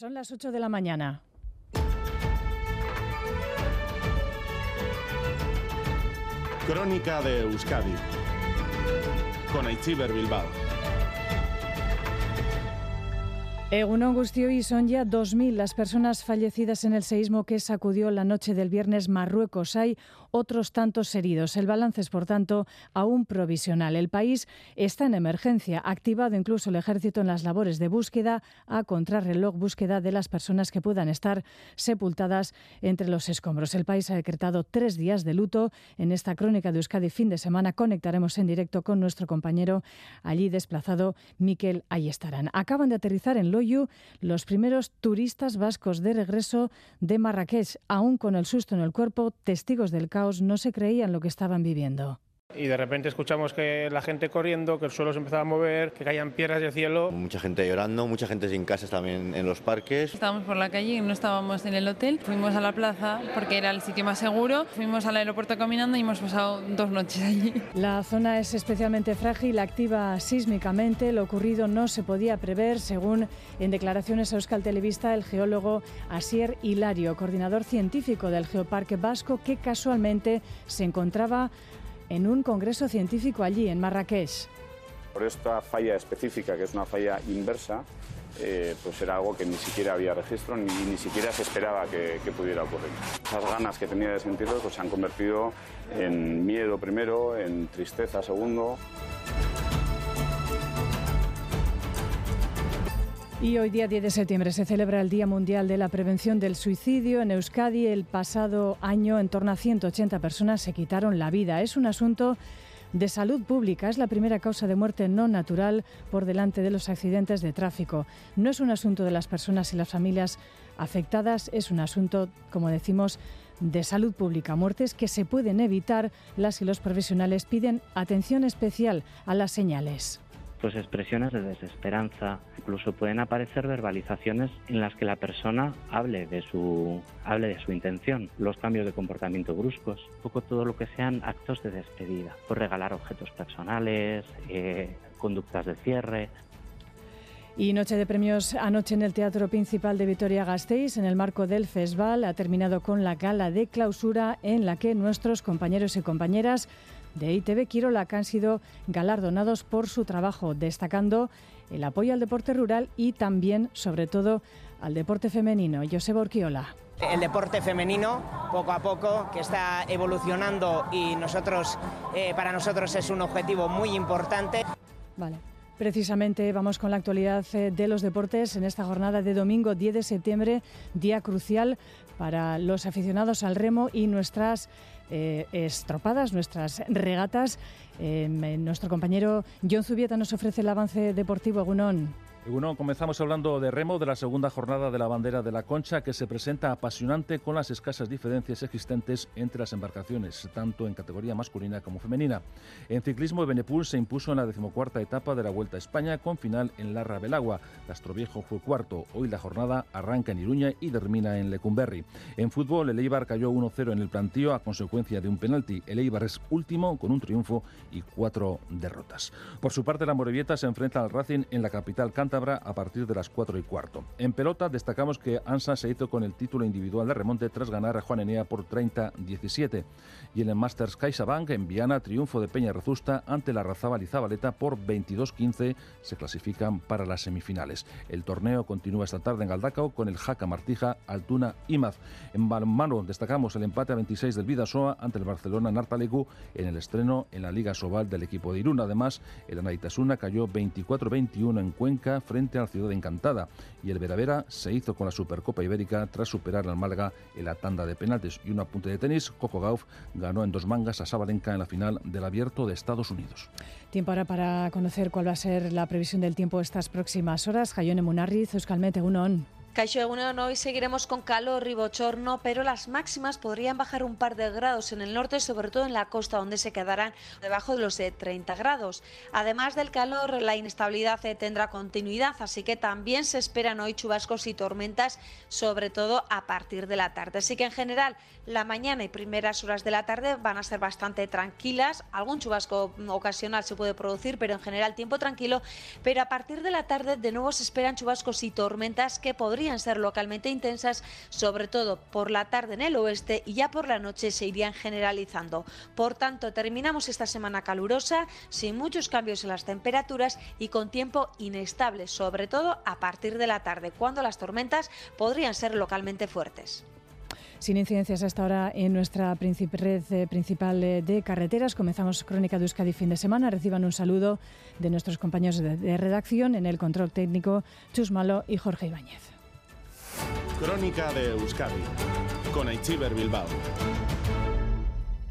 Son las 8 de la mañana. Crónica de Euskadi con Aichiber Bilbao. Egunon y son ya 2.000 las personas fallecidas en el seísmo que sacudió la noche del viernes Marruecos. Hay otros tantos heridos. El balance es, por tanto, aún provisional. El país está en emergencia, activado incluso el ejército en las labores de búsqueda a contrarreloj, búsqueda de las personas que puedan estar sepultadas entre los escombros. El país ha decretado tres días de luto. En esta crónica de Euskadi fin de semana conectaremos en directo con nuestro compañero allí desplazado, Miquel Ayestarán. Acaban de aterrizar en Loyu los primeros turistas vascos de regreso de Marrakech, aún con el susto en el cuerpo, testigos del caos no se creían lo que estaban viviendo. Y de repente escuchamos que la gente corriendo, que el suelo se empezaba a mover, que caían piedras del cielo. Mucha gente llorando, mucha gente sin casas también en los parques. Estábamos por la calle y no estábamos en el hotel. Fuimos a la plaza porque era el sitio más seguro. Fuimos al aeropuerto caminando y hemos pasado dos noches allí. La zona es especialmente frágil, activa sísmicamente. Lo ocurrido no se podía prever, según en declaraciones a Euskal Televista el geólogo Asier Hilario, coordinador científico del Geoparque Vasco, que casualmente se encontraba en un congreso científico allí, en Marrakech. Por esta falla específica, que es una falla inversa, eh, pues era algo que ni siquiera había registro ni, ni siquiera se esperaba que, que, pudiera ocurrir. Esas ganas que tenía de sentirlo pues, se han convertido en miedo primero, en tristeza segundo. Y hoy día 10 de septiembre se celebra el Día Mundial de la Prevención del Suicidio. En Euskadi el pasado año en torno a 180 personas se quitaron la vida. Es un asunto de salud pública. Es la primera causa de muerte no natural por delante de los accidentes de tráfico. No es un asunto de las personas y las familias afectadas, es un asunto, como decimos, de salud pública. Muertes que se pueden evitar. Las y los profesionales piden atención especial a las señales pues expresiones de desesperanza, incluso pueden aparecer verbalizaciones en las que la persona hable de su hable de su intención, los cambios de comportamiento bruscos, un poco todo lo que sean actos de despedida, por regalar objetos personales, eh, conductas de cierre, y noche de premios anoche en el Teatro Principal de Vitoria-Gasteiz, en el marco del festival, ha terminado con la gala de clausura en la que nuestros compañeros y compañeras de ITV Quirola que han sido galardonados por su trabajo, destacando el apoyo al deporte rural y también, sobre todo, al deporte femenino. Joseba Orquiola. El deporte femenino, poco a poco, que está evolucionando y nosotros, eh, para nosotros es un objetivo muy importante. Vale. Precisamente vamos con la actualidad eh, de los deportes en esta jornada de domingo 10 de septiembre, día crucial para los aficionados al remo y nuestras eh, estropadas, nuestras regatas. Em, nuestro compañero John Zubieta nos ofrece el avance deportivo. Gunón. Bueno, comenzamos hablando de remo, de la segunda jornada de la bandera de la Concha, que se presenta apasionante con las escasas diferencias existentes entre las embarcaciones, tanto en categoría masculina como femenina. En ciclismo, Benepul se impuso en la decimocuarta etapa de la Vuelta a España, con final en Larra Belagua. Castroviejo fue cuarto. Hoy la jornada arranca en Iruña y termina en Lecumberri. En fútbol, el Eibar cayó 1-0 en el plantío a consecuencia de un penalti. El Eibar es último con un triunfo y cuatro derrotas. Por su parte, la Morevieta se enfrenta al Racing en la capital a partir de las 4 y cuarto. En pelota destacamos que Ansa se hizo con el título individual de remonte tras ganar a Juan Enea por 30-17. Y en el Masters CaixaBank en Viana, triunfo de Peña Rezusta ante la Razabal y por 22-15 se clasifican para las semifinales. El torneo continúa esta tarde en Galdacao con el Jaca Martija, Altuna y Maz. En balonmano destacamos el empate a 26 del Vidasoa ante el Barcelona Nartalecu en el estreno en la Liga Sobal del equipo de Irún. Además, el Anaitasuna cayó 24-21 en Cuenca frente a la Ciudad Encantada y el Veravera se hizo con la Supercopa Ibérica tras superar al Málaga en la tanda de penaltis y un apunte de tenis. Coco Gauff ganó en dos mangas a Sabalenka en la final del Abierto de Estados Unidos. Tiempo ahora para conocer cuál va a ser la previsión del tiempo estas próximas horas. Jayone Munarriz, Euskalmete, Unon. Caixo Egunon, hoy seguiremos con calor y bochorno, pero las máximas podrían bajar un par de grados en el norte, sobre todo en la costa, donde se quedarán debajo de los de 30 grados. Además del calor, la inestabilidad tendrá continuidad, así que también se esperan hoy chubascos y tormentas, sobre todo a partir de la tarde. Así que en general, la mañana y primeras horas de la tarde van a ser bastante tranquilas. Algún chubasco ocasional se puede producir, pero en general tiempo tranquilo. Pero a partir de la tarde, de nuevo se esperan chubascos y tormentas que podrían podrían ser localmente intensas, sobre todo por la tarde en el oeste y ya por la noche se irían generalizando. Por tanto, terminamos esta semana calurosa, sin muchos cambios en las temperaturas y con tiempo inestable, sobre todo a partir de la tarde, cuando las tormentas podrían ser localmente fuertes. Sin incidencias hasta ahora en nuestra red eh, principal eh, de carreteras. Comenzamos Crónica de Euskadi fin de semana. Reciban un saludo de nuestros compañeros de, redacción en el control técnico, Chus Malo y Jorge Ibáñez. Crónica de Euskadi con Aichiber Bilbao.